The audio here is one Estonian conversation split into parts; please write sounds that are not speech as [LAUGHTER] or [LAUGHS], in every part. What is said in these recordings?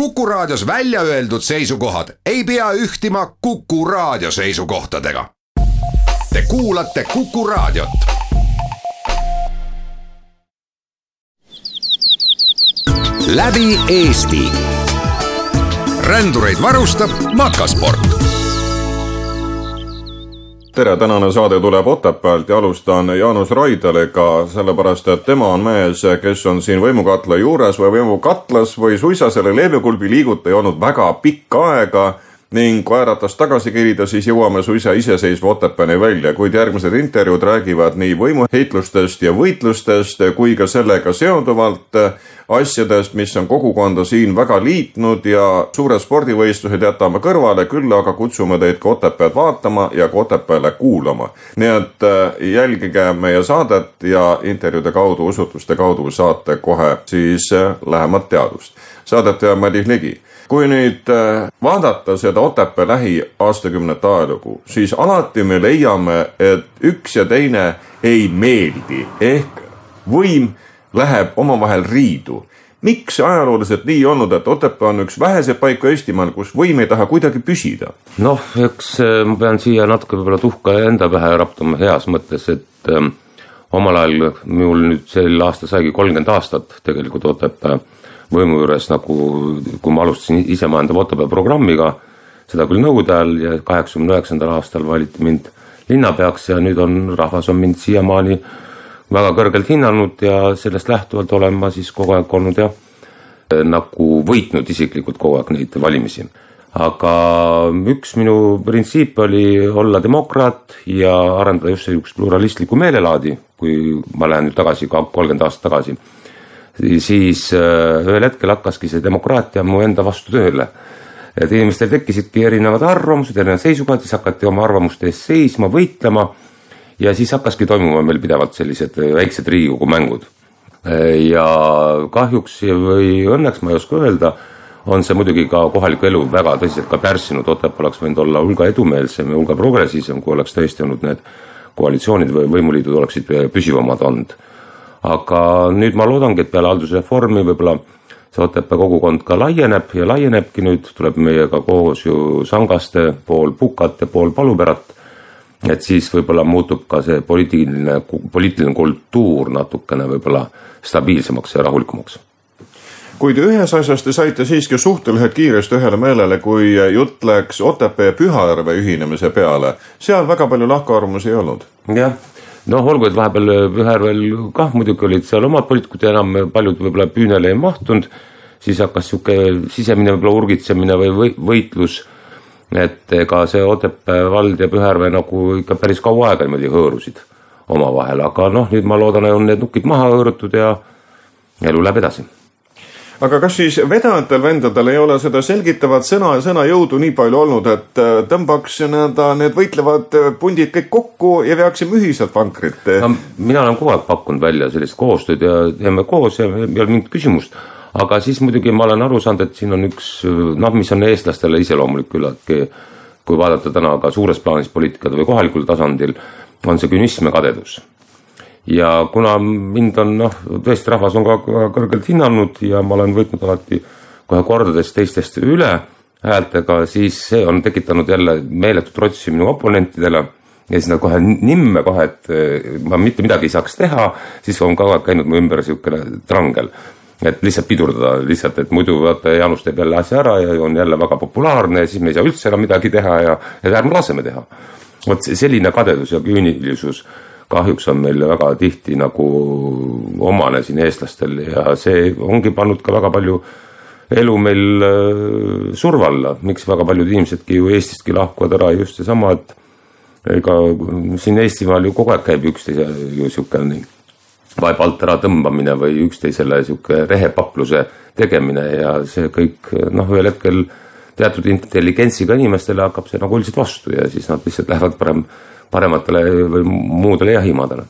Kuku Raadios välja öeldud seisukohad ei pea ühtima Kuku Raadio seisukohtadega. Te kuulate Kuku Raadiot. läbi Eesti. rändureid varustab Makasport tere, tänane saade tuleb Otepäält ja alustan Jaanus Raidaliga, sellepärast et tema on mees, kes on siin võimukatla juures või võimukatlas või suisa selle leevekulbi liigutaja olnud väga pikka aega ning kui äratas tagasi kerida, siis jõuame suisa iseseisva Otepääni välja, kuid järgmised intervjuud räägivad nii võimuheitlustest ja võitlustest kui ka sellega seonduvalt asjadest, mis on kogukonda siin väga liitnud ja suured spordivõistlused jätame kõrvale, küll aga kutsume teid ka Otepääd vaatama ja ka Otepääle kuulama. nii et äh, jälgige meie saadet ja intervjuude kaudu, usutluste kaudu saate kohe siis äh, lähemat teadvust. saadet veab Madis Ligi kui nüüd äh, vaadata seda Otepää lähiaastakümnete ajalugu, siis alati me leiame, et üks ja teine ei meeldi ehk võim läheb omavahel riidu. miks see ajalooliselt nii olnud, et Otepää on üks väheseid paiku Eestimaal, kus võim ei taha kuidagi püsida? noh, eks äh, ma pean siia natuke võib-olla tuhka enda pähe raptama heas mõttes, et ähm, omal ajal minul nüüd sel aastal saigi kolmkümmend aastat tegelikult Otepää võimu juures nagu, kui ma alustasin isemajandava Otepää programmiga, seda küll nõukogude ajal ja kaheksakümne üheksandal aastal valiti mind linnapeaks ja nüüd on, rahvas on mind siiamaani väga kõrgelt hinnanud ja sellest lähtuvalt olen ma siis kogu aeg olnud jah, nagu võitnud isiklikult kogu aeg neid valimisi. aga üks minu printsiip oli olla demokraat ja arendada just niisugust pluralistlikku meelelaadi, kui ma lähen nüüd tagasi, kolmkümmend aastat tagasi siis äh, ühel hetkel hakkaski see demokraatia mu enda vastu tööle. et inimestel tekkisidki erinevad arvamused, erinevad seisukohad, siis hakati oma arvamuste eest seisma, võitlema ja siis hakkaski toimuma meil pidevalt sellised äh, väiksed Riigikogu mängud. Äh, ja kahjuks või õnneks ma ei oska öelda, on see muidugi ka kohalikku elu väga tõsiselt ka pärssinud, Otepää oleks võinud olla hulga edumeelsem ja hulga progressiivsem, kui oleks tõesti olnud need koalitsioonid või võimuliidud oleksid püsivamad olnud aga nüüd ma loodangi, et peale haldusreformi võib-olla see Otepää kogukond ka laieneb ja laienebki nüüd, tuleb meiega koos ju Sangaste pool Pukate pool Palupärat. et siis võib-olla muutub ka see poliitiline, poliitiline kultuur natukene võib-olla stabiilsemaks ja rahulikumaks kuid ühes asjas te saite siiski suhteliselt kiiresti ühele meelele, kui jutt läks Otepää ja Pühajärve ühinemise peale. seal väga palju lahkarvamusi ei olnud. jah, noh, olgu, et vahepeal Pühärvel kah muidugi olid seal omad poliitikud ja enam paljud võib-olla püünele ei mahtunud, siis hakkas niisugune sisemine võib-olla urgitsemine või võitlus, et ega see Otepää vald ja Pühärve nagu ikka päris kaua aega niimoodi hõõrusid omavahel, aga noh, nüüd ma loodan, on need nukid maha hõõrutud ja elu läheb edasi aga kas siis vedajatel vendadel ei ole seda selgitavat sõna ja sõnajõudu nii palju olnud, et äh, tõmbaks nii-öelda need võitlevad äh, pundid kõik kokku ja veaksime ühiselt vankrit no,? mina olen kogu aeg pakkunud välja sellist koostööd ja teeme koos ja ei ole mingit küsimust. aga siis muidugi ma olen aru saanud, et siin on üks noh, mis on eestlastele iseloomulik küllaltki, kui vaadata täna ka suures plaanis poliitikat või kohalikul tasandil, on see künism ja kadedus ja kuna mind on noh, tõesti rahvas on ka kõrgelt hinnanud ja ma olen võitnud alati kohe kordades teistest üle häältega, siis see on tekitanud jälle meeletut trotsi minu oponentidele ja siis nad kohe nimme kohe, et eh, ma mitte midagi ei saaks teha, siis on kogu aeg käinud mu ümber niisugune trangel. et lihtsalt pidurdada lihtsalt, et muidu vaata, Jaanus teeb jälle asja ära ja on jälle väga populaarne ja siis me ei saa üldse enam midagi teha ja, ja ärme laseme teha. vot selline kadedus ja küünilisus kahjuks on meil väga tihti nagu omane siin eestlastel ja see ongi pannud ka väga palju elu meil äh, surve alla, miks väga paljud inimesedki ju Eestistki lahkuvad ära just seesama, et ega siin Eestimaal ju kogu aeg käib üksteise ju niisugune vaeb alt ära tõmbamine või üksteisele niisugune rehepapluse tegemine ja see kõik noh, ühel hetkel teatud intelligentsiga inimestele hakkab see nagu üldiselt vastu ja siis nad lihtsalt lähevad parem parematele või muudele jahimaadele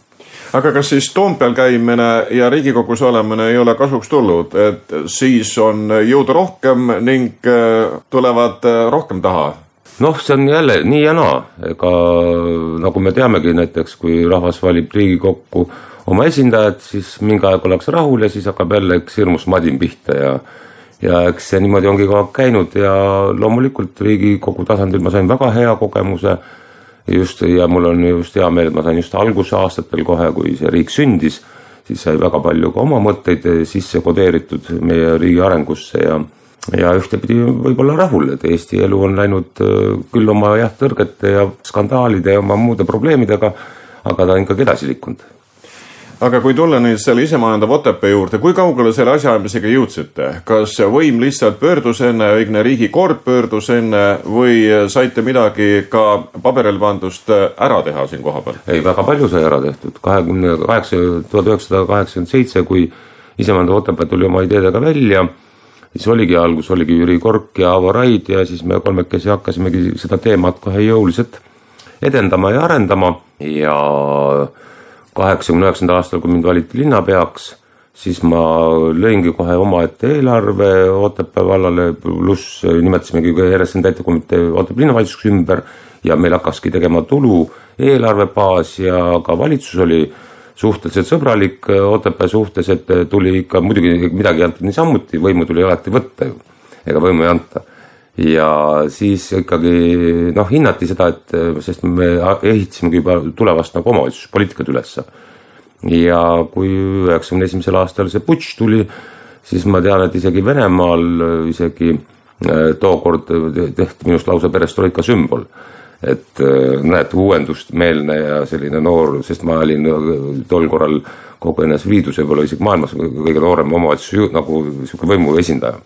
aga kas siis Toompeal käimine ja Riigikogus olemine ei ole kasuks tulnud, et siis on jõudu rohkem ning äh, tulevad äh, rohkem taha? noh, see on jälle nii ja naa, ega nagu me teamegi näiteks, kui rahvas valib Riigikokku oma esindajad, siis mingi aeg ollakse rahul ja siis hakkab jälle üks hirmus madin pihta ja ja eks see niimoodi ongi kogu aeg käinud ja loomulikult Riigikogu tasandil ma sain väga hea kogemuse just ja mul on just hea meel, et ma sain just algusaastatel kohe, kui see riik sündis, siis sai väga palju ka oma mõtteid sisse kodeeritud meie riigi arengusse ja ja ühtepidi võib-olla rahul, et Eesti elu on läinud äh, küll oma jah, tõrgete ja skandaalide ja oma muude probleemidega, aga ta on ikkagi edasi liikunud aga kui tulla nüüd selle isemajandava Otepää juurde, kui kaugele selle asjaajamisega jõudsite? kas võim lihtsalt pöördus enne, õigne riigikord pöördus enne või saite midagi ka paberil pandust ära teha siin kohapeal? ei, väga palju sai ära tehtud, kahekümne kaheksa, tuhat üheksasada kaheksakümmend seitse, kui isemajandav Otepää tuli oma ideedega välja, siis oligi algus, oligi Jüri Kork ja Avo Raid ja siis me kolmekesi hakkasimegi seda teemat kohe jõuliselt edendama ja arendama ja kaheksakümne üheksandal aastal, kui mind valiti linnapeaks, siis ma lõingi kohe omaette eelarve Otepää vallale, pluss nimetasimegi RSN täitevkomitee Otepää linnavalitsuseks ümber ja meil hakkaski tegema tulu eelarvebaas ja ka valitsus oli suhteliselt sõbralik Otepää suhtes, et tuli ikka, muidugi midagi ei antud niisamuti, võimu tuli alati võtta ju, ega võimu ei anta ja siis ikkagi noh, hinnati seda, et sest me ehitasimegi juba tulevast nagu omavalitsuspoliitikat ülesse. ja kui üheksakümne esimesel aastal see putš tuli, siis ma tean, et isegi Venemaal isegi äh, tookord tehti minust lausa perestroika sümbol. et äh, näed, uuendustmeelne ja selline noor, sest ma olin äh, tol korral kogu NSV Liidus võib-olla isegi maailmas kõige noorem omavalitsuse nagu niisugune võimu esindaja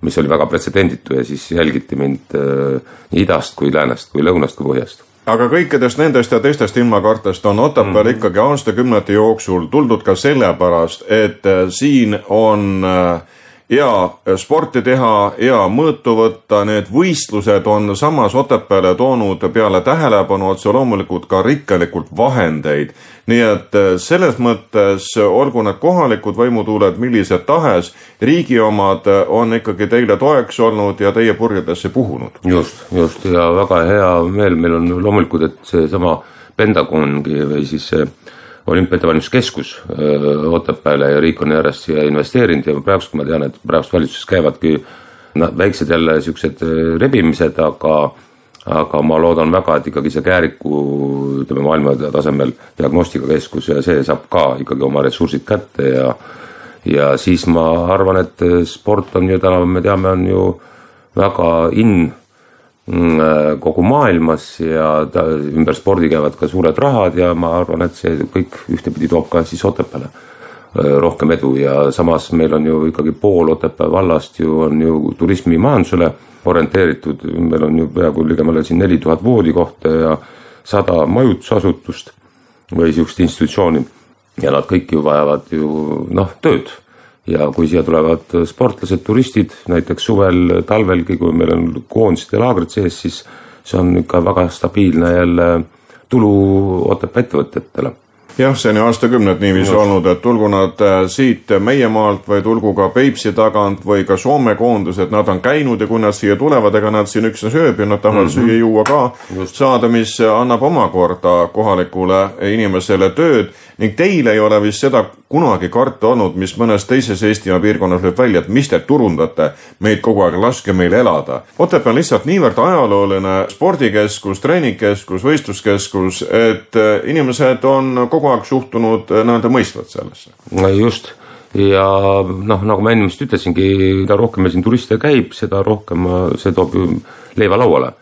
mis oli väga pretsedenditu ja siis jälgiti mind äh, nii idast kui läänest kui lõunast kui põhjast. Aga kõikidest nendest ja teistest ilmakartest on Otepääl mm. ikkagi aastakümnete jooksul tuldud ka sellepärast, et äh, siin on äh, ja sporti teha ja mõõtu võtta, need võistlused on samas Otepääle toonud peale tähelepanu otse loomulikult ka rikkalikult vahendeid. nii et eh, selles mõttes, olgu need kohalikud võimutuuled millised tahes, riigi omad on ikkagi teile toeks olnud ja teie purjedesse puhunud. just, just ja väga hea meel meil on loomulikult, et seesama Pentagongi või siis see olümpiaettevalmistuskeskus Otepääle ja riik on järjest siia investeerinud ja praegust ma tean, et praegust valitsuses käivadki noh, väiksed jälle siuksed rebimised, aga aga ma loodan väga, et ikkagi see Kääriku ütleme maailma tasemel diagnostikakeskus ja see saab ka ikkagi oma ressursid kätte ja ja siis ma arvan, et sport on ju täna, me teame, on ju väga in kogu maailmas ja ta, ümber spordi käivad ka suured rahad ja ma arvan, et see kõik ühtepidi toob ka siis Otepääle äh, rohkem edu. Ja samas meil on ju ikkagi pool Otepää vallast ju on ju turismimajandusele orienteeritud, meil on ju peaaegu ligemale siin neli tuhat voodikohta ja sada majutusasutust või sihukest institutsiooni. Ja nad kõik ju vajavad ju noh, tööd ja kui siia tulevad sportlased, turistid, näiteks suvel, talvelgi, kui meil on koondised ja laagrid sees, siis see on ikka väga stabiilne jälle tulu Otepää ettevõtjatele jah, see on ju aastakümneid niiviisi no. olnud, et tulgu nad äh, siit meie maalt või tulgu ka Peipsi tagant või ka Soome koondused, nad on käinud ja kui nad siia tulevad, ega nad siin üksnes ööb ja nad tahavad mm -hmm. süüa-juua ka Just. saada, mis annab omakorda kohalikule inimesele tööd ning teil ei ole vist seda kunagi karta olnud, mis mõnes teises Eestimaa piirkonnas lööb välja, et mis te turundate meid kogu aeg, laske meil elada. Otepää on lihtsalt niivõrd ajalooline spordikeskus, treeningkeskus, võistluskeskus, et äh, inimesed on kogu aeg suhtunud äh, nii-öelda mõistvalt sellesse. just ja noh, nagu ma enne vist ütlesingi, mida rohkem meil siin turiste käib, seda rohkem see toob ju leiva lauale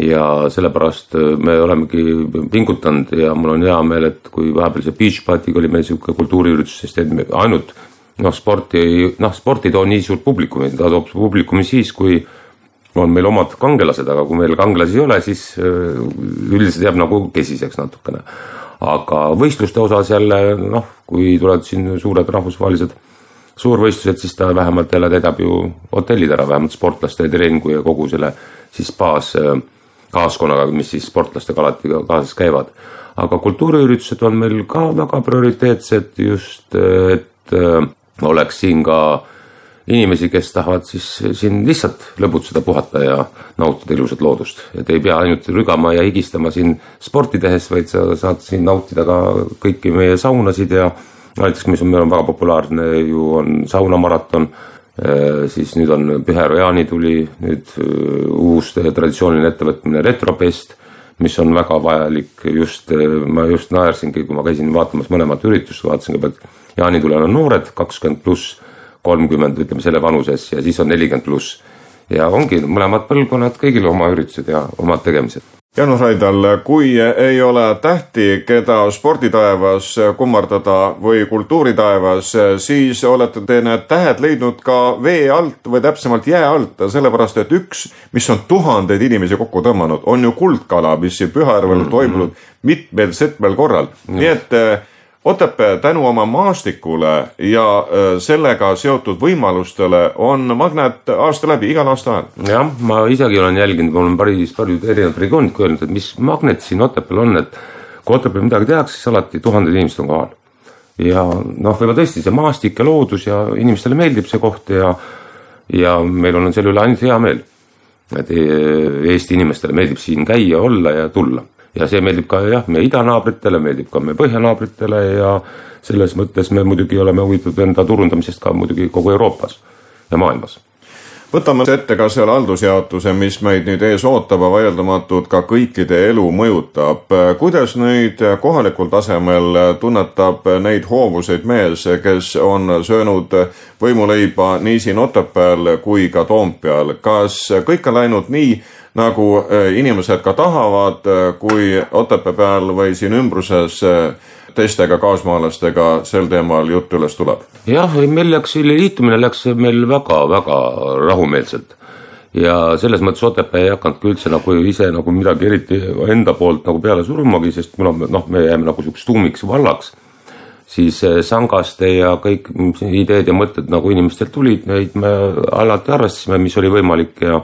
ja sellepärast äh, me olemegi pingutanud ja mul on hea meel, et kui vahepeal see beach party'ga oli meil sihuke kultuuriüritus, sest et me ainult noh, sporti, noh, sport ei too nii suurt publikumi, ta toob publikumi siis, kui on meil omad kangelased, aga kui meil kangelasi ei ole, siis äh, üldiselt jääb nagu kesiseks natukene. aga võistluste osas jälle noh, kui tulevad siin suured rahvusvahelised suurvõistlused, siis ta vähemalt jälle täidab ju hotellid ära, vähemalt sportlaste treeningu ja kogu selle siis baas äh, kaaskonnaga, mis siis sportlastega alati kaasas käivad. aga kultuuriüritused on meil ka väga prioriteetsed just, et äh, oleks siin ka inimesi, kes tahavad siis siin lihtsalt lõbutseda, puhata ja nautida ilusat loodust. et ei pea ainult rügama ja higistama siin sporti tehes, vaid sa saad siin nautida ka kõiki meie saunasid ja näiteks, mis on, meil on väga populaarne ju on saunamaraton siis nüüd on Pühäru Jaani tuli nüüd uus traditsiooniline ettevõtmine Retropest, mis on väga vajalik just, ma just naersingi, kui ma käisin vaatamas mõlemat üritust, vaatasin kõigepealt jaanitulel on noored, kakskümmend pluss, kolmkümmend, ütleme selle vanuses ja siis on nelikümmend pluss. ja ongi mõlemad põlvkonnad, kõigil oma üritused ja omad tegemised Jaanus Raidal, kui ei ole tähti, keda sporditaevas kummardada või kultuuritaevas, siis olete te need tähed leidnud ka vee alt või täpsemalt jää alt, sellepärast et üks, mis on tuhandeid inimesi kokku tõmmanud, on ju kuldkala, mis siin Pühajärvel on toimunud mitmel-setmel korral, nii et Otepää tänu oma maastikule ja äh, sellega seotud võimalustele on magnet aasta läbi, igal aastaajal. jah, ma isegi olen jälginud, mul on päris paljud erinevad regioonid öelnud, et mis magnet siin Otepääl on, et kui Otepääl midagi tehakse, siis alati tuhanded inimesed on kohal. ja noh, võib-olla tõesti see maastik ja loodus ja inimestele meeldib see koht ja ja meil on selle üle ainult hea meel. et e-, Eesti inimestele meeldib siin käia, olla ja tulla ja see meeldib ka jah, meie idanaabritele, meeldib ka meie põhjanaabritele ja selles mõttes me muidugi oleme huvitatud enda turundamisest ka muidugi kogu Euroopas ja maailmas võtame ette ka selle haldusjaotuse, mis meid nüüd ees ootab vaieldamatult ka kõikide elu mõjutab. kuidas nüüd kohalikul tasemel tunnetab neid hoovuseid mees, kes on söönud võimuleiba nii siin Otepääl kui ka Toompeal, kas kõik on läinud nii, nagu äh, inimesed ka tahavad, äh, kui Otepää peal või siin ümbruses äh, teistega kaasmaalastega sel teemal jutt üles tuleb? jah, meil läks, liitumine läks meil väga-väga rahumeelselt ja selles mõttes Otepää ei hakanudki üldse nagu ise nagu midagi eriti enda poolt nagu peale surumagi, sest kuna me noh, me jääme nagu siukseks tuumiks vallaks, siis Sangaste ja kõik ideed ja mõtted nagu inimestelt tulid, neid me alati arvestasime, mis oli võimalik ja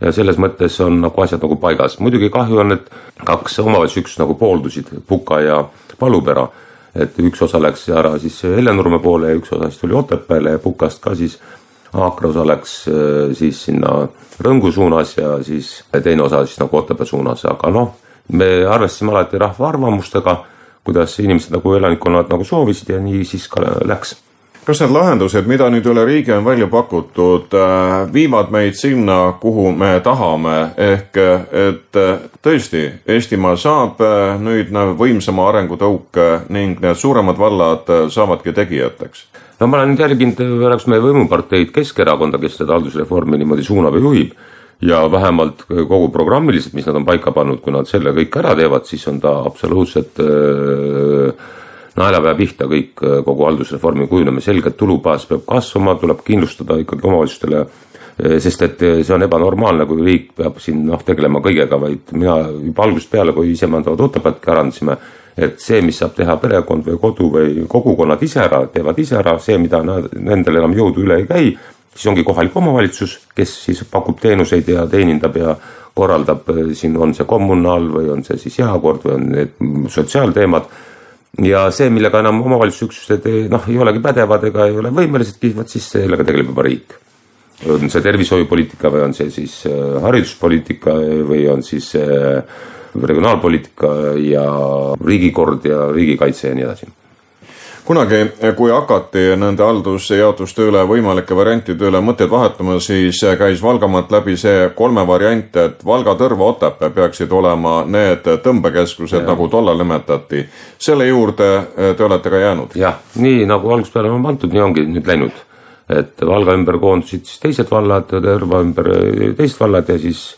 ja selles mõttes on nagu asjad nagu paigas. muidugi kahju on, et kaks omavalitsusüksust nagu pooldusid, Puka ja Palupera. et üks osa läks ära siis Hellenurme poole ja üks osa siis tuli Otepääle ja Pukast ka siis Aakra osa läks äh, siis sinna Rõngu suunas ja siis teine osa siis nagu Otepää suunas, aga noh, me arvestasime alati rahva arvamustega, kuidas inimesed nagu elanikkonnad nagu soovisid ja nii siis ka läks kas need lahendused, mida nüüd üle riigi on välja pakutud, äh, viivad meid sinna, kuhu me tahame, ehk et äh, tõesti, Eestimaa saab äh, nüüd võimsama arengutõuke ning need suuremad vallad saavadki tegijateks? no ma olen nüüd jälginud oleks meie võimuparteid Keskerakonda, kes seda haldusreformi niimoodi suunab ja juhib ja vähemalt kogu programmiliselt, mis nad on paika pannud, kui nad selle kõik ära teevad, siis on ta absoluutselt öö, naelapea pihta kõik, äh, kogu haldusreformi kujunemine, selgelt tulubaas peab kasvama, tuleb kindlustada ikkagi omavalitsustele, äh, sest et äh, see on ebanormaalne, kui riik peab siin noh, tegelema kõigega, vaid mina juba algusest peale, kui isemandavat Otepäätki arendasime, et see, mis saab teha perekond või kodu või kogukonnad ise ära, teevad ise ära, see, mida nad, nendel enam jõudu üle ei käi, siis ongi kohalik omavalitsus, kes siis pakub teenuseid ja teenindab ja korraldab, siin on see kommunaal või on see siis heakord või on need sotsiaalteemad ja see, millega enam omavalitsusüksused noh, ei olegi pädevad ega ei ole võimelisedki, vot siis sellega tegeleb juba riik. on see tervishoiupoliitika või on see siis äh, hariduspoliitika või on siis äh, regionaalpoliitika ja riigikord ja riigikaitse ja nii edasi kunagi, kui hakati nende haldusjaotuste üle, võimalike variantide üle mõtteid vahetama, siis käis Valgamaalt läbi see kolme variant, et Valga, Tõrva, Otepää peaksid olema need tõmbekeskused, nagu tollal nimetati. selle juurde te olete ka jäänud? jah, nii nagu algusest peale on pandud, nii ongi nüüd läinud. et Valga ümber koondusid siis teised vallad, Tõrva ümber teised vallad ja siis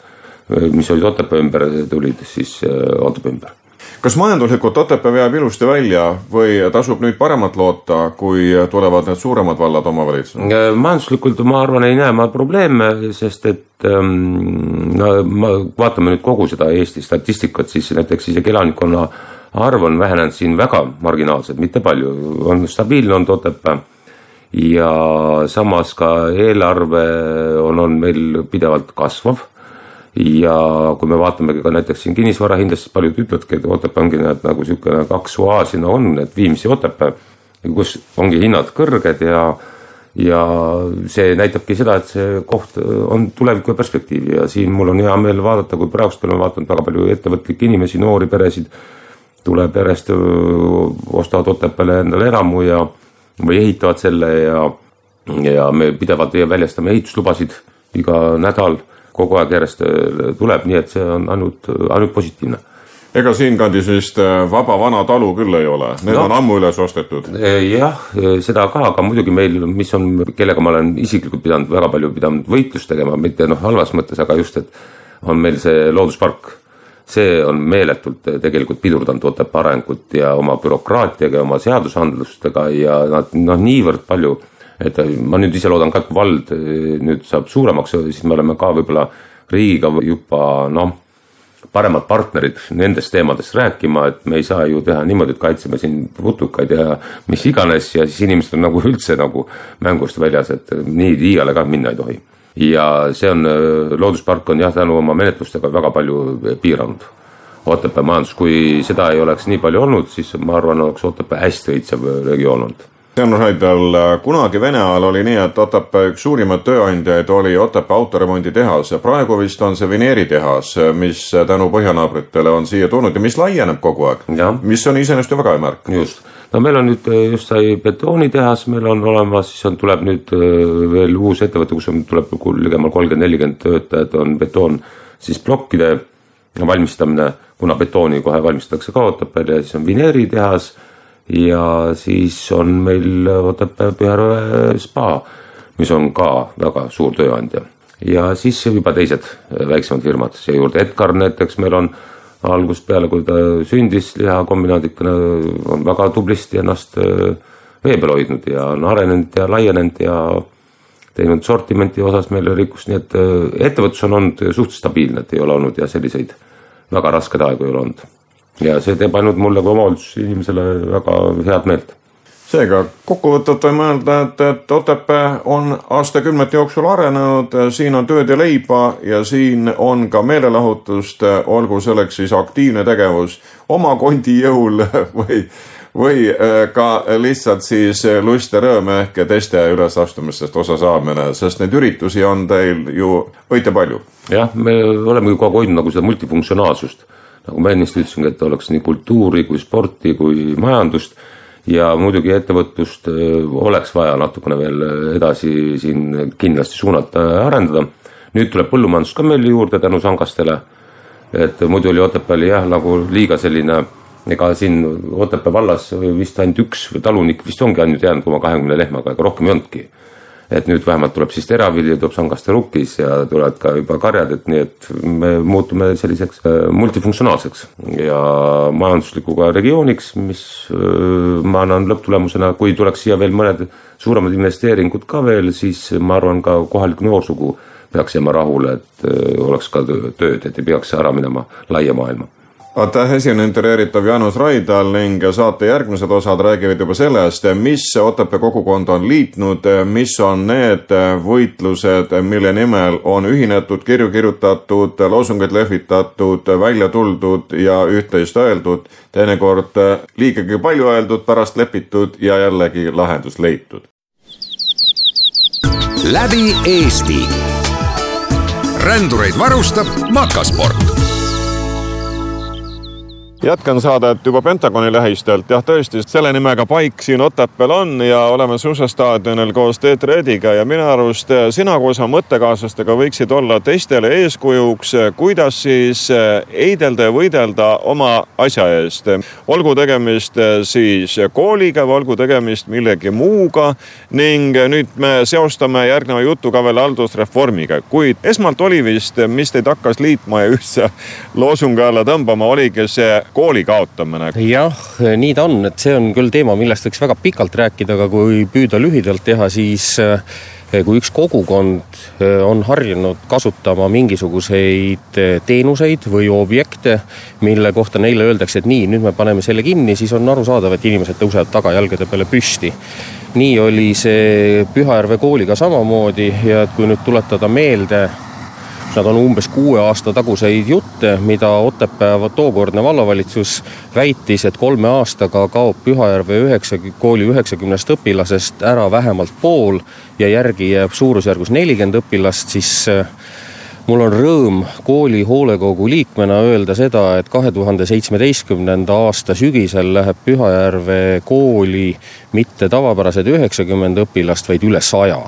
mis olid Otepää ümber, tulid siis Otepää ümber kas majanduslikult Otepää jääb ilusti välja või tasub nüüd paremat loota, kui tulevad need suuremad vallad omavalitsused? Majanduslikult ma arvan, ei näe ma probleeme, sest et ähm, no ma, vaatame nüüd kogu seda Eesti statistikat, siis näiteks isegi elanikkonna arv on vähenenud siin väga marginaalselt, mitte palju, on stabiilne olnud Otepää ja samas ka eelarve on, on meil pidevalt kasvav ja kui me vaatamegi ka näiteks siin kinnisvara hindasid, siis paljud ütlevadki, et Otepää ongi näed nagu niisugune kaks oaasi no on, et Viimsi Otepää, kus ongi hinnad kõrged ja ja see näitabki seda, et see koht on tuleviku perspektiivi ja siin mul on hea meel vaadata, kui praegust oleme vaadanud väga palju ettevõtlikke inimesi, noori peresid, tuleb järjest, ostavad Otepääle endale elamu ja või ehitavad selle ja ja me pidevalt väljastame ehituslubasid iga nädal, kogu aeg järjest tuleb, nii et see on ainult, ainult positiivne. Ega siinkandis vist vaba vana talu küll ei ole, need no, on ammu üles ostetud. jah, seda ka, aga muidugi meil, mis on, kellega ma olen isiklikult pidanud väga palju pidanud võitlust tegema, mitte noh, halvas mõttes, aga just, et on meil see looduspark. See on meeletult tegelikult pidurdanud Otepää arengut ja oma bürokraatiaga ja oma seadusandlustega ja nad noh, niivõrd palju, et ma nüüd ise loodan ka, et kui vald eh, nüüd saab suuremaks, siis me oleme ka võib-olla riigiga juba noh, paremad partnerid nendest teemadest rääkima, et me ei saa ju teha niimoodi, et kaitseme siin putukaid ja mis iganes ja siis inimesed on nagu [LAUGHS] üldse nagu mängust väljas, et nii liiale ka minna ei tohi ja see on, äh, looduspark on jah, tänu oma menetlustega väga palju äh, piiranud Otepää majandus, kui seda ei oleks nii palju olnud, siis ma arvan, oleks Otepää hästi õitsev äh, regioon olnud. Jaanus Raidal, kunagi Vene ajal oli nii, et Otepää üks suurimaid tööandjaid oli Otepää autoremonditehas ja praegu vist on see vineeritehas, mis tänu põhjanaabritele on siia tulnud ja mis laieneb kogu aeg. mis on iseenesest ju väga hea märk. just no meil on nüüd äh, just sai betoonitehas, meil on olemas, siis on, tuleb nüüd äh, veel uus ettevõte, kus on, tuleb ligemale kolmkümmend, nelikümmend töötajat, on betoon siis plokkide valmistamine, kuna betooni kohe valmistatakse ka Otepääl ja siis on vineeritehas ja siis on meil Otepää Pühajärve spa, mis on ka väga suur tööandja. Ja siis juba teised äh, väiksemad firmad siia juurde, Edgar näiteks meil on algusest peale, kui ta sündis lihakombinaadikuna, on väga tublisti ennast äh, vee peal hoidnud ja on arenenud ja laienenud ja teinud sortimenti osas meile rikkust, nii et äh, ettevõtlus on olnud suht stabiilne, et ei ole olnud ja selliseid väga raskeid aegu ei ole olnud. Ja see teeb ainult mulle kui omavalitsusinimesele väga head meelt seega kokkuvõtvalt võime öelda, et, et Otepää on aastakümnete jooksul arenenud, siin on tööd ja leiba ja siin on ka meelelahutust, olgu selleks siis aktiivne tegevus oma kondi jõul [LAUGHS] või, või äh, ka lihtsalt siis lust ja rõõm ehk teiste ülesastumistest osa saamine, sest neid üritusi on teil ju õite palju. jah, me oleme ju kogu aeg hoidnud nagu seda multifunktsionaalsust, nagu ma ennist ütlesingi, et oleks nii kultuuri kui sporti kui majandust ja muidugi ettevõtlust oleks vaja natukene veel edasi siin kindlasti suunata ja arendada. nüüd tuleb põllumajandus ka meil juurde tänu sangastele. et muidu oli Otepääl jah, nagu liiga selline, ega siin Otepää vallas vist ainult üks talunik vist ongi ainult jäänud oma kahekümne lehmaga, ega rohkem ei olnudki et nüüd vähemalt tuleb siis teravilja, tuleb sangaste rukkis ja tulevad ka juba karjad, et nii, et me muutume selliseks äh, multifunktsionaalseks ja majandusliku regiooniks, mis äh, ma annan lõpptulemusena, kui tuleks siia veel mõned suuremad investeeringud ka veel, siis ma arvan, ka kohalik noorsugu peaks jääma rahule, et äh, oleks ka tööd, et ei peaks ära minema laia maailma aitäh, esine intervjueeritav Jaanus Raidal ning saate järgmised osad räägivad juba sellest, mis Otepää kogukond on liitnud, mis on need võitlused, mille nimel on ühinetud, kirju kirjutatud, loosungeid lehvitatud, välja tuldud ja üht-teist öeldud, teinekord liigagi palju öeldud, pärast lepitud ja jällegi lahendus leitud. läbi Eesti. rändureid varustab Makasport jätkan saadet juba Pentagoni lähistelt. jah, tõesti, selle nimega paik siin Otepääl on ja oleme suusastaadionil koos Teet Rediga ja minu arust sina koos oma mõttekaaslastega võiksid olla teistele eeskujuks, kuidas siis heidelda ja võidelda oma asja eest. olgu tegemist siis kooliga või olgu tegemist millegi muuga ning nüüd me seostame järgneva jutuga veel haldusreformiga, kuid esmalt oli vist, mis teid hakkas liitma ja ühtse [LAUGHS] loosungi alla tõmbama, oligi see kooli kaotamine. jah, nii ta on, et see on küll teema, millest võiks väga pikalt rääkida, aga kui püüda lühidalt teha, siis eh, kui üks kogukond eh, on harjunud kasutama mingisuguseid eh, teenuseid või objekte, mille kohta neile öeldakse, et nii, nüüd me paneme selle kinni, siis on arusaadav, et inimesed tõusevad tagajalgade peale püsti. nii oli see Pühajärve kooliga samamoodi ja et kui nüüd tuletada meelde Nad on umbes kuue aasta taguseid jutte, mida Otepää tookordne vallavalitsus väitis, et kolme aastaga kaob Pühajärve üheksa, kooli üheksakümnest õpilasest ära vähemalt pool ja järgi jääb suurusjärgus nelikümmend õpilast, siis äh, mul on rõõm kooli hoolekogu liikmena öelda seda, et kahe tuhande seitsmeteistkümnenda aasta sügisel läheb Pühajärve kooli mitte tavapärased üheksakümmend õpilast, vaid üle saja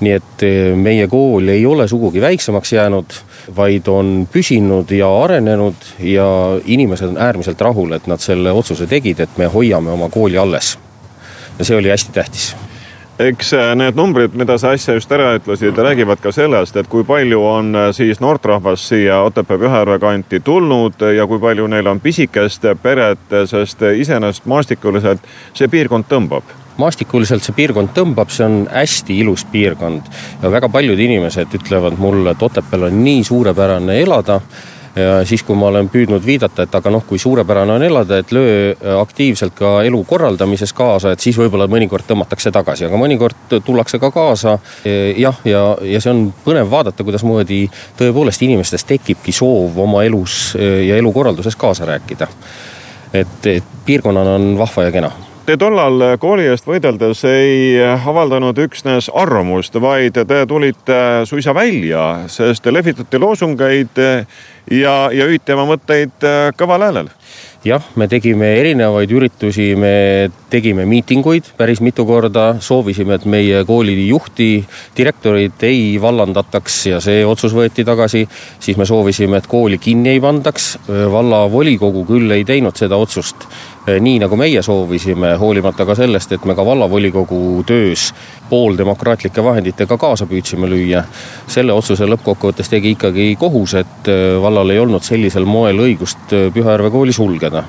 nii et eh, meie kool ei ole sugugi väiksemaks jäänud, vaid on püsinud ja arenenud ja inimesed on äärmiselt rahul, et nad selle otsuse tegid, et me hoiame oma kooli alles. ja see oli hästi tähtis eks äh, need numbrid, mida sa äsja just ära ütlesid, räägivad ka sellest, et kui palju on äh, siis noortrahvast siia Otepää-Pühajärve kanti tulnud ja kui palju neil on pisikest peret, sest iseenesest maastikuliselt see piirkond tõmbab maastikuliselt see piirkond tõmbab, see on hästi ilus piirkond ja väga paljud inimesed ütlevad mulle, et Otepääl on nii suurepärane elada ja siis, kui ma olen püüdnud viidata, et aga noh, kui suurepärane on elada, et löö aktiivselt ka elu korraldamises kaasa, et siis võib-olla mõnikord tõmmatakse tagasi, aga mõnikord tullakse ka kaasa. jah, ja, ja see on põnev vaadata, kuidasmoodi tõepoolest inimestes tekibki soov oma elus ja elukorralduses kaasa rääkida. et, et piirkonnana on vahva ja kena Te tollal kooli eest võideldes ei avaldanud üksnes arvamust, vaid te tulite suisa välja, sest lehvitati loosungeid ja, ja hüüti oma mõtteid kõval häälel jah, me tegime erinevaid üritusi, me tegime miitinguid päris mitu korda, soovisime, et meie kooli juhti, direktorit ei vallandataks ja see otsus võeti tagasi. siis me soovisime, et kooli kinni ei pandaks, vallavolikogu küll ei teinud seda otsust nii nagu meie soovisime, hoolimata ka sellest, et me ka vallavolikogu töös pooldemokraatlike vahenditega kaasa püüdsime lüüa. selle otsuse lõppkokkuvõttes tegi ikkagi kohus, et vallal ei olnud sellisel moel õigust Pühajärve kooli sulgeda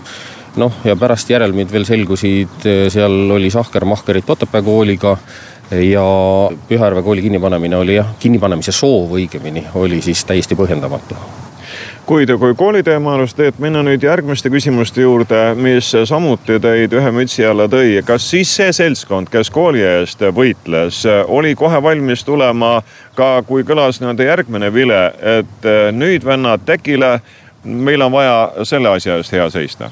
noh, ja pärast järelmid veel selgusid, seal oli Sahker-Mahkerit Otepää kooliga ja Pühajärve kooli kinnipanemine oli jah, kinnipanemise soov õigemini oli siis täiesti põhjendamatu kuid kui kooliteema alust teed minna nüüd järgmiste küsimuste juurde, mis samuti teid ühe mütsi alla tõi. kas siis see seltskond, kes kooli eest võitles, oli kohe valmis tulema ka, kui kõlas nii-öelda järgmine vile, et nüüd vennad tekile meil on vaja selle asja eest hea seista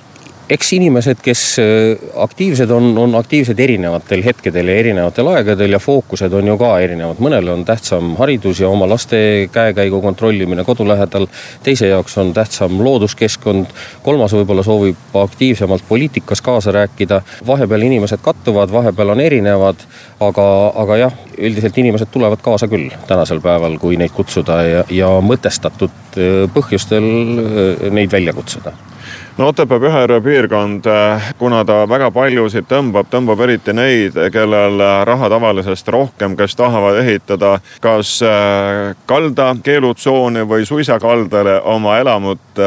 eks inimesed, kes äh, aktiivsed on, on aktiivsed erinevatel hetkedel ja erinevatel aegadel ja fookused on ju ka erinevad. mõnele on tähtsam haridus ja oma laste käekäigu kontrollimine kodu lähedal. teise jaoks on tähtsam looduskeskkond. kolmas võib-olla soovib aktiivsemalt poliitikas kaasa rääkida. vahepeal inimesed kattuvad, vahepeal on erinevad. aga, aga jah, üldiselt inimesed tulevad kaasa küll tänasel päeval, kui neid kutsuda ja, ja mõtestatud äh, põhjustel äh, neid välja kutsuda no Otepää Pühajärve piirkond, äh, kuna ta väga paljusid tõmbab, tõmbab eriti neid, kellel raha tavalisest rohkem, kes tahavad ehitada kas äh, kalda keelutsooni või suisa kaldale oma elamut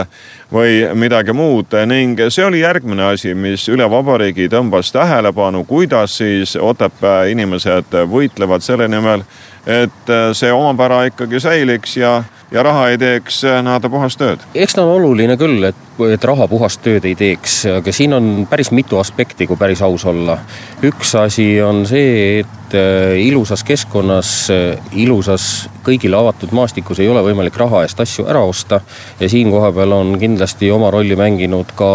või midagi muud. Ning see oli järgmine asi, mis üle vabariigi tõmbas tähelepanu, kuidas siis Otepää inimesed võitlevad selle nimel, et see omapära ikkagi säiliks ja ja raha ei teeks äh, nii-öelda puhast tööd. eks ta on oluline küll, et, et raha puhast tööd ei teeks, aga siin on päris mitu aspekti, kui päris aus olla. üks asi on see, et äh, ilusas keskkonnas, äh, ilusas kõigile avatud maastikus ei ole võimalik raha eest asju ära osta ja siin kohapeal on kindlasti oma rolli mänginud ka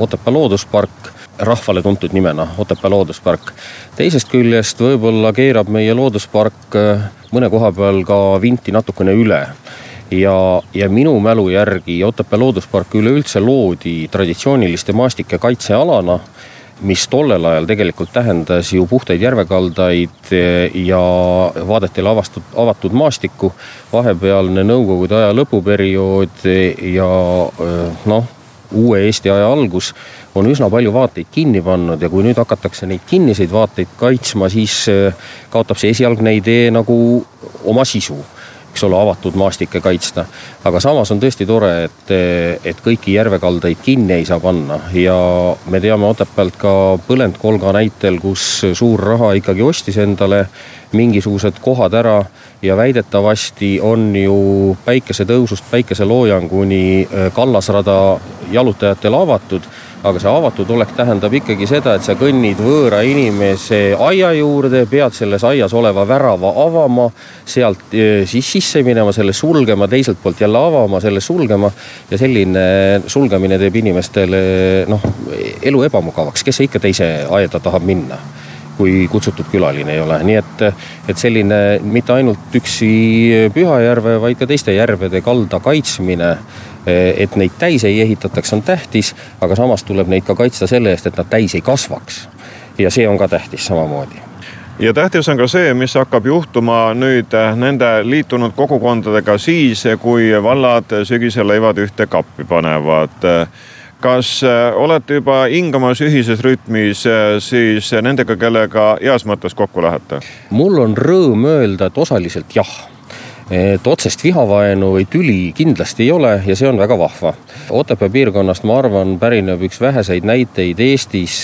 Otepää looduspark rahvale tuntud nimena, Otepää looduspark. teisest küljest võib-olla keerab meie looduspark mõne koha peal ka vinti natukene üle ja, ja minu mälu järgi Otepää looduspark üleüldse loodi traditsiooniliste maastike kaitsealana, mis tollel ajal tegelikult tähendas ju puhtaid järvekaldaid ja vaadetele avastud, avatud maastikku. vahepealne nõukogude aja lõpuperiood ja noh, uue Eesti aja algus on üsna palju vaateid kinni pannud ja kui nüüd hakatakse neid kinniseid vaateid kaitsma, siis kaotab see esialgne idee nagu oma sisu eks ole, avatud maastikke kaitsta. aga samas on tõesti tore, et, et kõiki järvekaldaid kinni ei saa panna. Ja me teame Otepäält ka põlendkolga näitel, kus suur raha ikkagi ostis endale mingisugused kohad ära. Ja väidetavasti on ju päikesetõusust päikeseloojanguni kallasrada jalutajatele avatud aga see avatud olek tähendab ikkagi seda, et sa kõnnid võõra inimese aia juurde, pead selles aias oleva värava avama, sealt eh, siis sisse minema, selle sulgema, teiselt poolt jälle avama, selle sulgema. ja selline sulgemine teeb inimestele noh, elu ebamugavaks, kes ikka teise aeda tahab minna kui kutsutud külaline ei ole, nii et, et selline mitte ainult üksi Pühajärve, vaid ka teiste järvede kalda kaitsmine et neid täis ei ehitataks, on tähtis, aga samas tuleb neid ka kaitsta selle eest, et nad täis ei kasvaks. ja see on ka tähtis samamoodi ja tähtis on ka see, mis hakkab juhtuma nüüd nende liitunud kogukondadega siis, kui vallad sügisel leivad ühte kappi panevad kas äh, olete juba hingamas ühises rütmis siis nendega, kellega heas mõttes kokku lähete? mul on rõõm öelda, et osaliselt jah et otsest vihavaenu või tüli kindlasti ei ole ja see on väga vahva. Otepää piirkonnast, ma arvan, pärineb üks väheseid näiteid Eestis,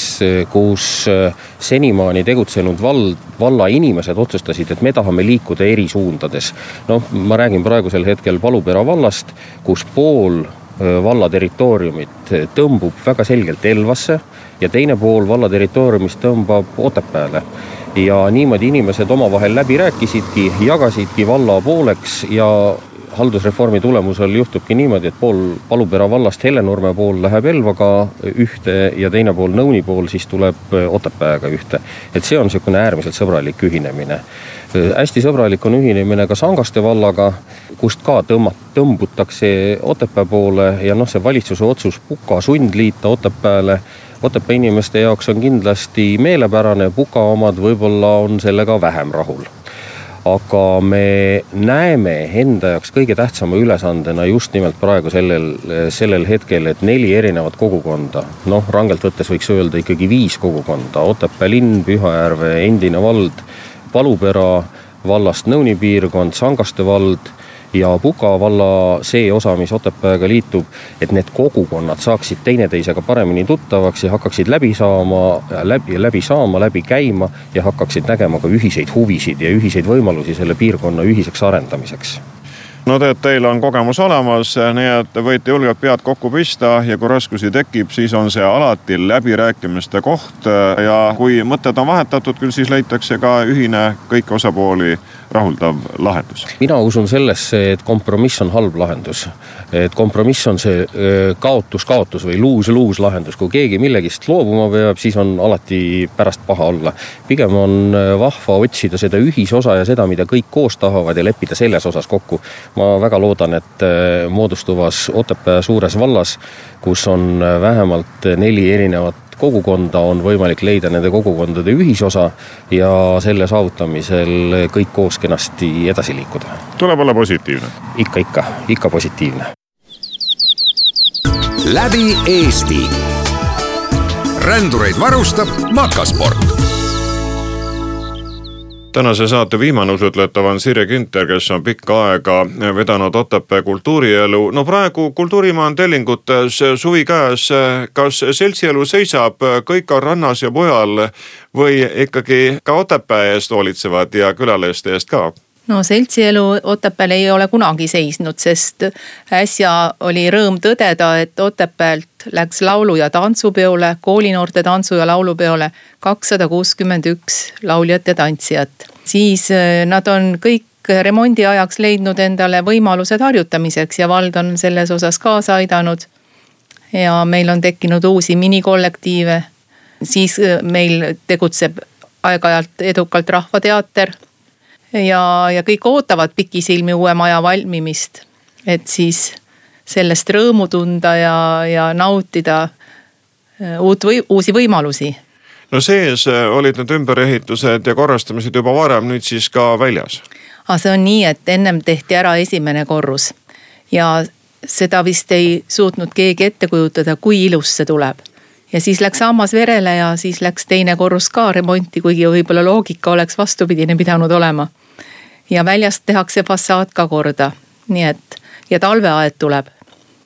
kus äh, senimaani tegutsenud vald, valla inimesed otsustasid, et me tahame liikuda eri suundades. noh, ma räägin praegusel hetkel Palupera vallast, kus pool valla territooriumit tõmbub väga selgelt Elvasse ja teine pool valla territooriumist tõmbab Otepääle. ja niimoodi inimesed omavahel läbi rääkisidki, jagasidki valla pooleks ja haldusreformi tulemusel juhtubki niimoodi, et pool Palupera vallast Hellenurme pool läheb Elvaga ühte ja teine pool Nõuni pool siis tuleb Otepääga ühte. et see on niisugune äärmiselt sõbralik ühinemine hästi sõbralik on ühinemine ka Sangaste vallaga, kust ka tõmmat-, tõmbutakse Otepää poole ja noh, see valitsuse otsus Puka sundliita Otepääle. Otepää inimeste jaoks on kindlasti meelepärane, Puka omad võib-olla on sellega vähem rahul. Aga me näeme enda jaoks kõige tähtsama ülesandena just nimelt praegu sellel, sellel hetkel, et neli erinevat kogukonda, noh, rangelt võttes võiks öelda ikkagi viis kogukonda, Otepää linn, Pühajärve endine vald Palupera vallast Nõuni piirkond, Sangaste vald ja Puka valla see osa, mis Otepääga liitub, et need kogukonnad saaksid teineteisega paremini tuttavaks ja hakkaksid läbi saama, läbi, läbi saama, läbi käima ja hakkaksid nägema ka ühiseid huvisid ja ühiseid võimalusi selle piirkonna ühiseks arendamiseks no tead, teil on kogemus olemas, nii et võite julgelt pead kokku pista ja kui raskusi tekib, siis on see alati läbirääkimiste koht. ja kui mõtted on vahetatud, küll siis leitakse ka ühine kõiki osapooli rahuldav lahendus? mina usun sellesse, et kompromiss on halb lahendus. et kompromiss on see kaotus-kaotus või luus-luus lahendus, kui keegi millegist loobuma peab, siis on alati pärast paha olla. pigem on vahva otsida seda ühisosa ja seda, mida kõik koos tahavad ja leppida selles osas kokku. ma väga loodan, et moodustuvas Otepää suures vallas, kus on vähemalt neli erinevat kogukonda on võimalik leida nende kogukondade ühisosa ja selle saavutamisel kõik koos kenasti edasi liikuda. tuleb olla positiivne. ikka, ikka, ikka positiivne. läbi Eesti. rändureid varustab Makasport tänase saate viimane usutletav on Sirje Künter, kes on pikka aega vedanud Otepää kultuurielu. no praegu Kultuurimaa on tellingutes suvi käes. kas seltsielu seisab kõik on rannas ja mujal või ikkagi ka Otepää eest hoolitsevad ja külaliste eest ka? no seltsielu Otepääl ei ole kunagi seisnud, sest äsja oli rõõm tõdeda, et Otepäält läks laulu- ja tantsupeole, koolinoorte tantsu- ja laulupeole kakssada kuuskümmend üks lauljat ja tantsijat. siis äh, nad on kõik remondi ajaks leidnud endale võimalused harjutamiseks ja vald on selles osas kaasa aidanud. ja meil on tekkinud uusi minikollektiive. siis äh, meil tegutseb aeg-ajalt edukalt Rahvateater ja, ja kõik ootavad pikisilmi uue maja valmimist. et siis sellest rõõmu tunda ja, ja nautida äh, uut või uusi võimalusi. no sees äh, olid need ümberehitused ja korrastamised juba varem, nüüd siis ka väljas? aga see on nii, et ennem tehti ära esimene korrus ja seda vist ei suutnud keegi ette kujutada, kui ilus see tuleb. ja siis läks hammas verele ja siis läks teine korrus ka remonti, kuigi võib-olla loogika oleks vastupidine pidanud olema ja väljast tehakse fassaad ka korda. nii et ja talveaed tuleb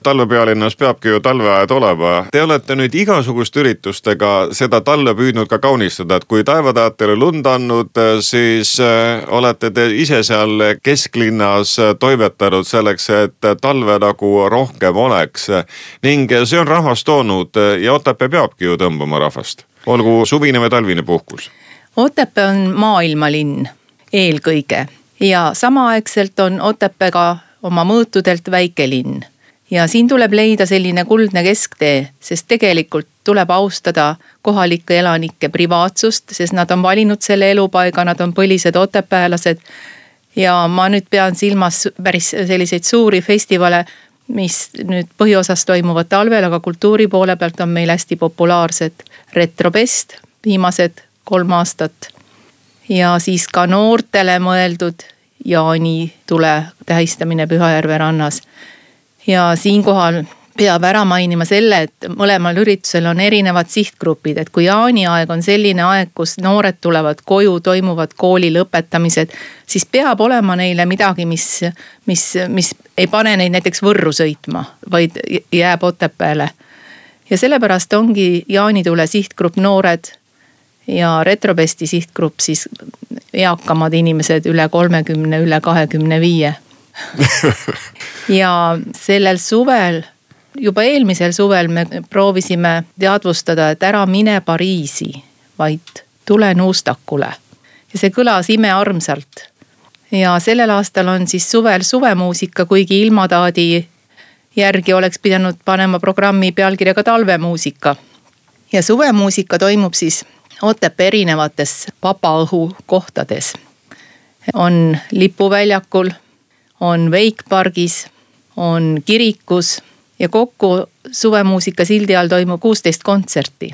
talvepealinnas peabki ju talveaed olema. Te olete nüüd igasuguste üritustega seda talve püüdnud ka kaunistada, et kui taevateatrile lund andnud, siis äh, olete te ise seal kesklinnas toimetanud selleks, et talve nagu rohkem oleks. ning see on rahvast toonud ja Otepää peabki ju tõmbama rahvast, olgu suvine või talvine puhkus. Otepää on maailmalinn eelkõige ja samaaegselt on Otepää ka oma mõõtudelt väike linn. Ja siin tuleb leida selline kuldne kesktee, sest tegelikult tuleb austada kohalikke elanike privaatsust, sest nad on valinud selle elupaiga, nad on põlised otepäälased. ja ma nüüd pean silmas päris selliseid suuri festivale, mis nüüd põhiosas toimuvad talvel, aga kultuuri poole pealt on meil hästi populaarsed Retrobest viimased kolm aastat. ja siis ka noortele mõeldud jaanitule tähistamine Pühajärve rannas ja siinkohal peab ära mainima selle, et mõlemal üritusel on erinevad sihtgrupid, et kui jaaniaeg on selline aeg, kus noored tulevad koju, toimuvad kooli lõpetamised. siis peab olema neile midagi, mis, mis, mis ei pane neid näiteks Võrru sõitma, vaid jääb Otepääle. ja sellepärast ongi jaanitule sihtgrupp noored ja Retrobesti sihtgrupp siis eakamad inimesed üle kolmekümne, üle kahekümne viie [LAUGHS] ja sellel suvel, juba eelmisel suvel me proovisime teadvustada, et ära mine Pariisi, vaid tule Nuustakule. ja see kõlas imearmsalt. ja sellel aastal on siis suvel suvemuusika, kuigi ilmataadi järgi oleks pidanud panema programmi pealkirjaga talvemuusika. ja suvemuusika toimub siis Otepää erinevates vabaõhu kohtades. on lipuväljakul on Veikpargis, on kirikus ja kokku suvemuusika sildi all toimub kuusteist kontserti.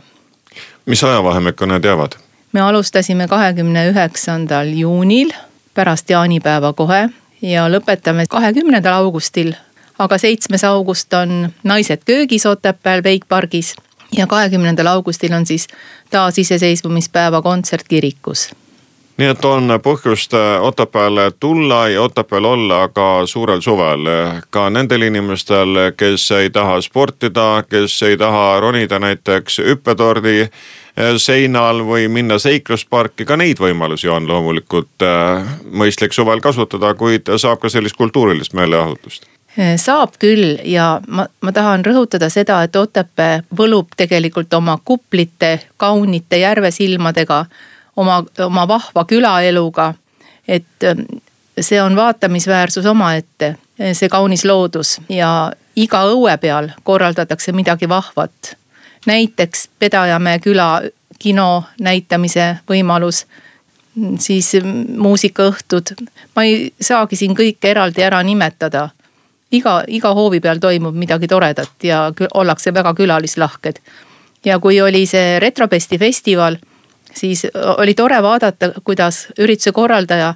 mis ajavahemikku need jäävad? me alustasime kahekümne üheksandal juunil, pärast jaanipäeva kohe ja lõpetame kahekümnendal augustil. aga seitsmes august on Naised köögis Otepääl Veikpargis ja kahekümnendal augustil on siis taasiseseisvumispäeva kontsert kirikus nii et on põhjust äh, Otepääle tulla ja Otepääl olla ka suurel suvel. ka nendel inimestel, kes ei taha sportida, kes ei taha ronida näiteks hüppetordi äh, seinal või minna seiklusparki, ka neid võimalusi on loomulikult äh, mõistlik suvel kasutada, kuid saab ka sellist kultuurilist meeleahutust saab küll ja ma, ma tahan rõhutada seda, et Otepää võlub tegelikult oma kuplite, kaunite järvesilmadega oma, oma vahva külaeluga. et ähm, see on vaatamisväärsus omaette, see kaunis loodus ja iga õue peal korraldatakse midagi vahvat. näiteks Pedajamäe küla kino näitamise võimalus, siis muusikaõhtud. ma ei saagi siin kõike eraldi ära nimetada. iga, iga hoovi peal toimub midagi toredat ja ollakse väga külalislahked. ja kui oli see Retropesti festival siis oli tore vaadata, kuidas ürituse korraldaja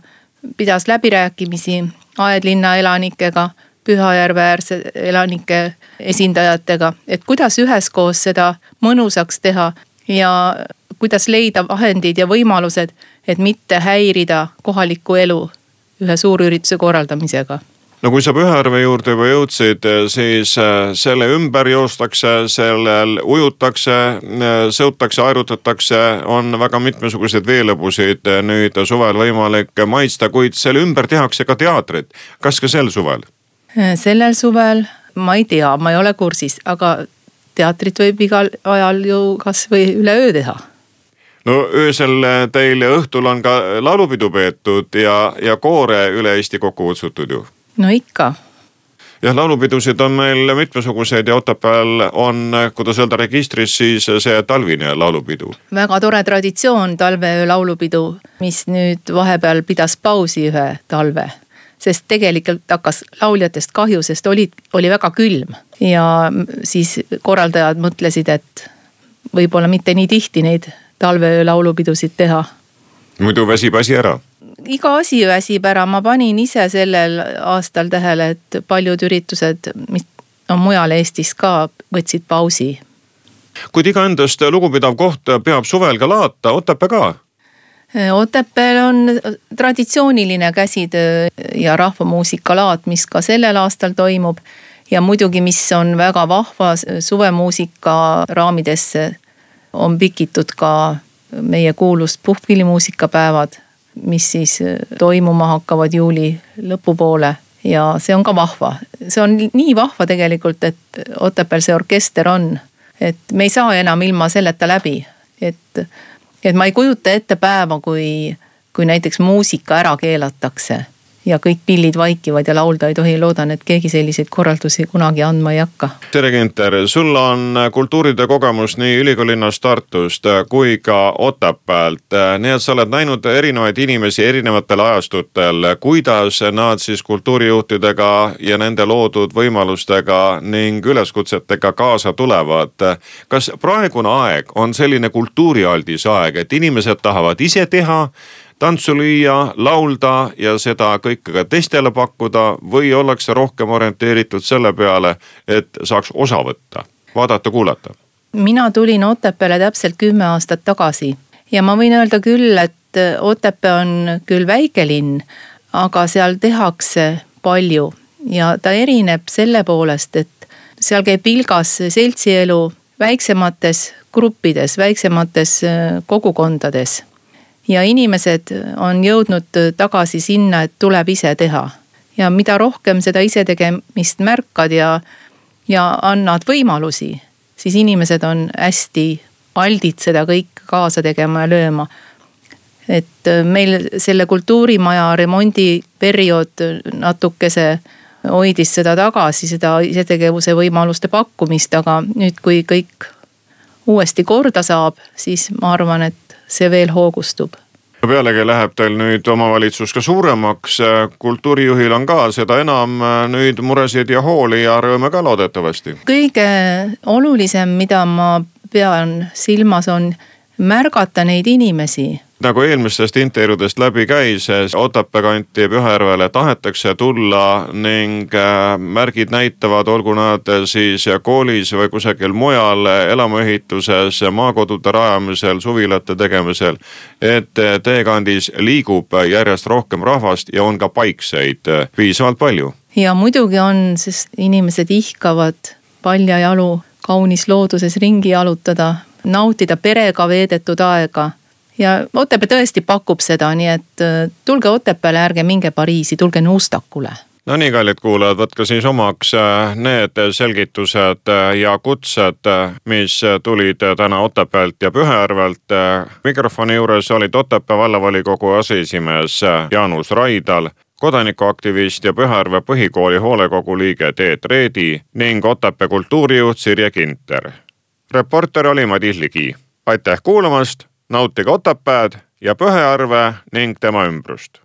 pidas läbirääkimisi Aedlinna elanikega, Pühajärve äärse elanike esindajatega, et kuidas üheskoos seda mõnusaks teha ja kuidas leida vahendid ja võimalused, et mitte häirida kohalikku elu ühe suurürituse korraldamisega no kui sa Pühajärve juurde juba jõudsid, siis äh, selle ümber joostakse, sellel ujutakse, äh, sõutakse, aerutatakse, on väga mitmesuguseid veelõbusid nüüd suvel võimalik maitsta, kuid selle ümber tehakse ka teatrit. kas ka sel suvel? sellel suvel ma ei tea, ma ei ole kursis, aga teatrit võib igal ajal ju kasvõi üleöö teha no öösel teil ja õhtul on ka laulupidu peetud ja, ja koore üle Eesti kokku kutsutud ju no ikka jah, laulupidusid on meil mitmesuguseid ja Otepääl on, kuidas öelda, registris siis see talvine laulupidu. väga tore traditsioon, talveöö laulupidu, mis nüüd vahepeal pidas pausi ühe talve. sest tegelikult hakkas lauljatest kahju, sest oli, oli väga külm ja siis korraldajad mõtlesid, et võib-olla mitte nii tihti neid talveöö laulupidusid teha. muidu väsib asi ära iga asi väsib ära, ma panin ise sellel aastal tähele, et paljud üritused, mis on mujal Eestis ka, võtsid pausi. kuid iga endast lugupidav koht peab suvel ka laata, Otepää ka? Otepääl on traditsiooniline käsitöö ja rahvamuusikalaat, mis ka sellel aastal toimub. ja muidugi, mis on väga vahva suvemuusika raamidesse, on pikitud ka meie kuulus puhkpillimuusikapäevad mis siis äh, toimuma hakkavad juuli lõpupoole ja see on ka vahva, see on nii vahva tegelikult, et Otepääl see orkester on. et me ei saa enam ilma selleta läbi, et, et ma ei kujuta ette päeva, kui, kui näiteks muusika ära keelatakse. Ja kõik pillid vaikivad ja laulda ei tohi, loodan, et keegi selliseid korraldusi kunagi andma ei hakka. tere, Ginter, sul on kultuuride kogemus nii ülikoolinnast Tartust kui ka Otepäält. nii et sa oled näinud erinevaid inimesi erinevatel ajastutel, kuidas nad siis kultuurijuhtidega ja nende loodud võimalustega ning üleskutsetega kaasa tulevad. kas praegune aeg on selline kultuurialdis aeg, et inimesed tahavad ise teha tantsu lüüa, laulda ja seda kõike ka teistele pakkuda või ollakse rohkem orienteeritud selle peale, et saaks osa võtta, vaadata-kuulata? mina tulin Otepääle täpselt kümme aastat tagasi ja ma võin öelda küll, et Otepää on küll väike linn, aga seal tehakse palju ja ta erineb selle poolest, et seal käib vilgas seltsielu väiksemates gruppides, väiksemates kogukondades ja inimesed on jõudnud tagasi sinna, et tuleb ise teha. ja mida rohkem seda isetegemist märkad ja, ja annad võimalusi, siis inimesed on hästi aldid seda kõike kaasa tegema ja lööma. et meil selle kultuurimaja remondiperiood natukese hoidis seda tagasi, seda isetegevuse võimaluste pakkumist, aga nüüd, kui kõik uuesti korda saab, siis ma arvan, et see veel hoogustub. Pealegi läheb teil nüüd omavalitsus ka suuremaks, kultuurijuhil on ka seda enam. Nüüd muresid ja hooli ja rõõme ka loodetavasti. kõige olulisem, mida ma pean silmas, on märgata neid inimesi nagu eelmistest intervjuudest läbi käis, Otepää kanti Pühajärvele tahetakse tulla ning äh, märgid näitavad, olgu nad siis koolis või kusagil mujal elamuehituses, maakodude rajamisel, suvilate tegemisel. et teekandis liigub järjest rohkem rahvast ja on ka paikseid piisavalt palju. ja muidugi on, sest inimesed ihkavad paljajalu kaunis looduses ringi jalutada, nautida perega veedetud aega ja Otepää tõesti pakub seda, nii et äh, tulge Otepääle, ärge minge Pariisi, tulge Nuustakule no nii, kallid kuulajad, võtke siis omaks äh, need selgitused äh, ja kutsed, mis tulid täna Otepäält ja Pühajärvelt. mikrofoni juures olid Otepää vallavolikogu aseesimees Jaanus Raidal, kodanikuaktivist ja Pühajärve põhikooli hoolekogu liige Teet Reedi ning Otepää kultuurijuht Sirje Kinter. reporter oli Madis Ligi. aitäh kuulamast nautige Otepääd ja Pühajärve ning tema ümbrust